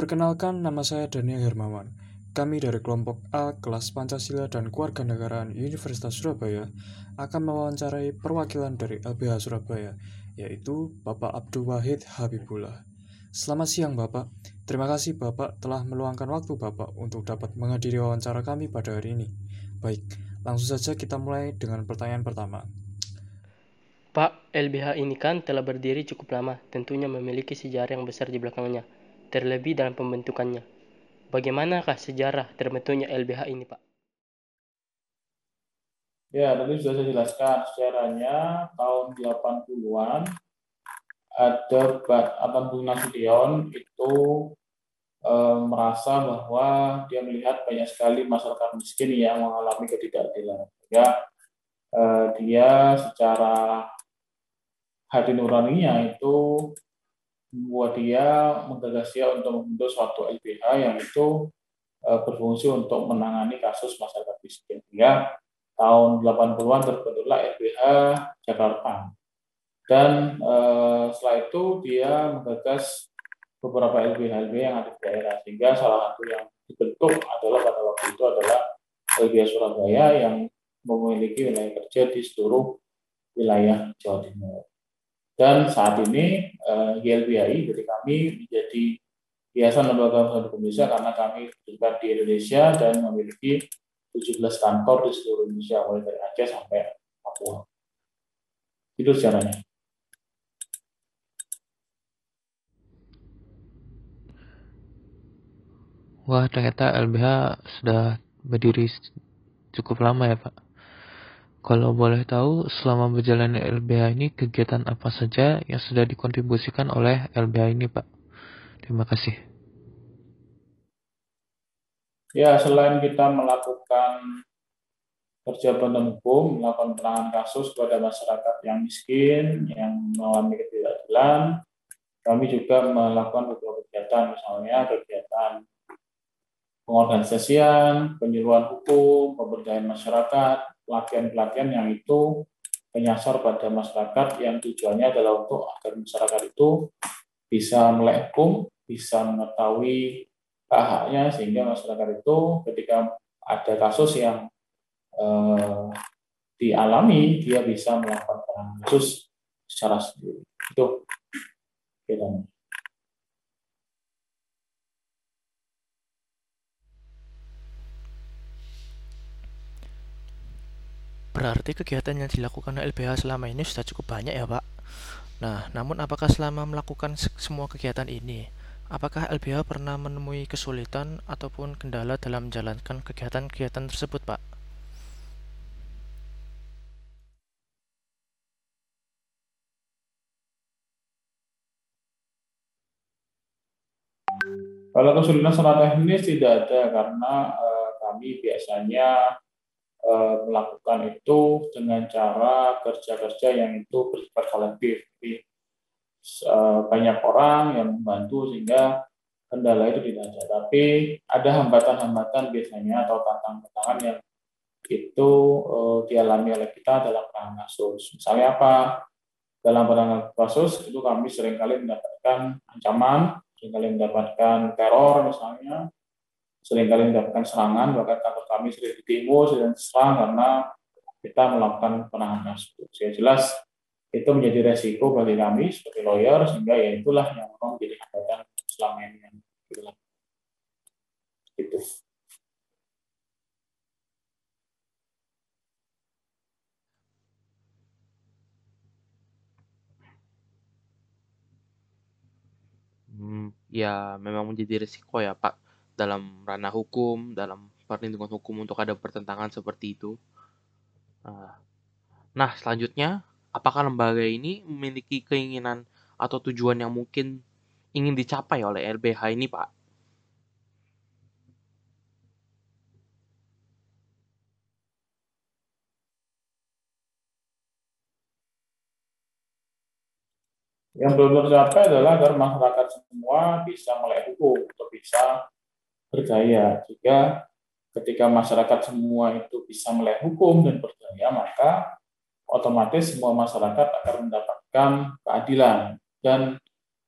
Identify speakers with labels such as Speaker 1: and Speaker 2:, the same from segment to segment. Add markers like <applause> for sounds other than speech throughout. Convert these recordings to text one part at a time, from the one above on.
Speaker 1: Perkenalkan, nama saya Daniel Hermawan. Kami dari kelompok A, kelas Pancasila dan Kewarganegaraan Universitas Surabaya, akan mewawancarai perwakilan dari LBH Surabaya, yaitu Bapak Abdul Wahid Habibullah. Selamat siang Bapak, terima kasih Bapak telah meluangkan waktu Bapak untuk dapat menghadiri wawancara kami pada hari ini. Baik, langsung saja kita mulai dengan pertanyaan pertama.
Speaker 2: Pak, LBH ini kan telah berdiri cukup lama, tentunya memiliki sejarah yang besar di belakangnya, terlebih dalam pembentukannya. Bagaimanakah sejarah terbentuknya LBH ini, Pak?
Speaker 3: Ya, tadi sudah saya jelaskan sejarahnya tahun 80-an ada Abang Bung Nasution itu e, merasa bahwa dia melihat banyak sekali masyarakat miskin yang mengalami ketidakadilan. Ya, e, dia secara hati nuraninya itu membuat dia menggagas dia untuk membentuk suatu LBH yang itu uh, berfungsi untuk menangani kasus masyarakat miskin. Ya, tahun 80-an terbentuklah LBH Jakarta. Dan uh, setelah itu dia menggagas beberapa LBH LBH yang ada di daerah. Sehingga salah satu yang dibentuk adalah pada waktu itu adalah LBH Surabaya yang memiliki wilayah kerja di seluruh wilayah Jawa Timur. Dan saat ini eh, YLBI dari kami menjadi Yayasan Lembaga Masyarakat Indonesia karena kami terlibat di Indonesia dan memiliki 17 kantor di seluruh Indonesia mulai dari Aceh sampai Papua. Itu sejarahnya.
Speaker 4: Wah, ternyata LBH sudah berdiri cukup lama ya, Pak. Kalau boleh tahu, selama berjalannya LBH ini, kegiatan apa saja yang sudah dikontribusikan oleh LBH ini, Pak? Terima kasih.
Speaker 3: Ya, selain kita melakukan kerja hukum, melakukan penanganan kasus kepada masyarakat yang miskin, yang mengalami ketidakadilan, kami juga melakukan beberapa kegiatan, misalnya kegiatan pengorganisasian, penyuluhan hukum, pemberdayaan masyarakat, pelatihan-pelatihan yang itu menyasar pada masyarakat yang tujuannya adalah untuk agar masyarakat itu bisa melek hukum, bisa mengetahui hak-haknya sehingga masyarakat itu ketika ada kasus yang eh, dialami dia bisa melakukan kasus secara sendiri. Itu bedanya.
Speaker 5: Berarti kegiatan yang dilakukan LBH selama ini sudah cukup banyak ya Pak. Nah, namun apakah selama melakukan semua kegiatan ini, apakah LBH pernah menemui kesulitan ataupun kendala dalam menjalankan kegiatan-kegiatan tersebut Pak?
Speaker 3: Kalau kesulitan secara teknis tidak ada karena eh, kami biasanya Eh, melakukan itu dengan cara kerja-kerja yang itu bersifat kolektif. Jadi eh, banyak orang yang membantu sehingga kendala itu tidak ada. Tapi ada hambatan-hambatan biasanya atau tantangan-tantangan yang itu uh, dialami oleh kita dalam penanganan kasus. Misalnya apa? Dalam penanganan kasus itu kami sering kali mendapatkan ancaman, sering kali mendapatkan teror misalnya, sering kali mendapatkan serangan, bahkan kantor kami sering demo, sering diserang karena kita melakukan penanganan kasus. Saya jelas itu menjadi resiko bagi kami sebagai lawyer, sehingga ya itulah yang memang menjadi hambatan selama ini yang. Itu.
Speaker 4: Hmm, ya memang menjadi resiko ya Pak dalam ranah hukum, dalam perlindungan hukum untuk ada pertentangan seperti itu. Ah. Nah, selanjutnya, apakah lembaga ini memiliki keinginan atau tujuan yang mungkin ingin dicapai oleh LBH ini, Pak?
Speaker 3: Yang belum tercapai adalah agar masyarakat semua bisa melek hukum, atau bisa berdaya. Jika ketika masyarakat semua itu bisa melek hukum dan berdaya, maka otomatis semua masyarakat akan mendapatkan keadilan dan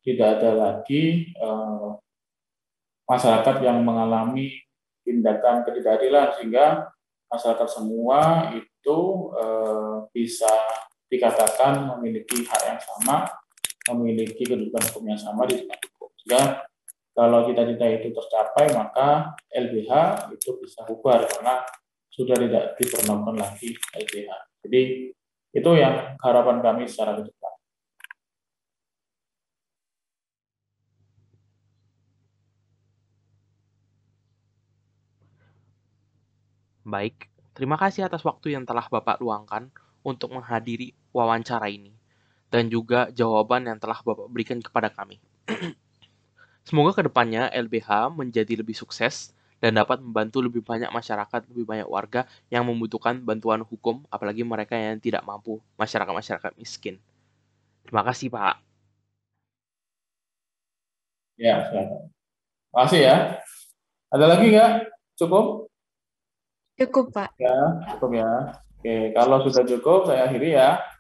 Speaker 3: tidak ada lagi eh, masyarakat yang mengalami tindakan ketidakadilan sehingga masyarakat semua itu eh, bisa dikatakan memiliki hak yang sama, memiliki kedudukan hukum yang sama di depan hukum. Sehingga kalau cita-cita itu tercapai, maka LBH itu bisa bubar karena sudah tidak diperlukan lagi LBH. Jadi itu yang harapan kami secara ke depan.
Speaker 4: Baik, terima kasih atas waktu yang telah Bapak luangkan untuk menghadiri wawancara ini dan juga jawaban yang telah Bapak berikan kepada kami. <clears throat> Semoga ke depannya LBH menjadi lebih sukses dan dapat membantu lebih banyak masyarakat, lebih banyak warga yang membutuhkan bantuan hukum, apalagi mereka yang tidak mampu, masyarakat-masyarakat miskin. Terima kasih, Pak.
Speaker 3: Ya, silakan. Terima kasih ya. Ada lagi nggak? Cukup?
Speaker 6: Cukup, Pak.
Speaker 3: Ya, cukup ya. Oke, kalau sudah cukup, saya akhiri ya.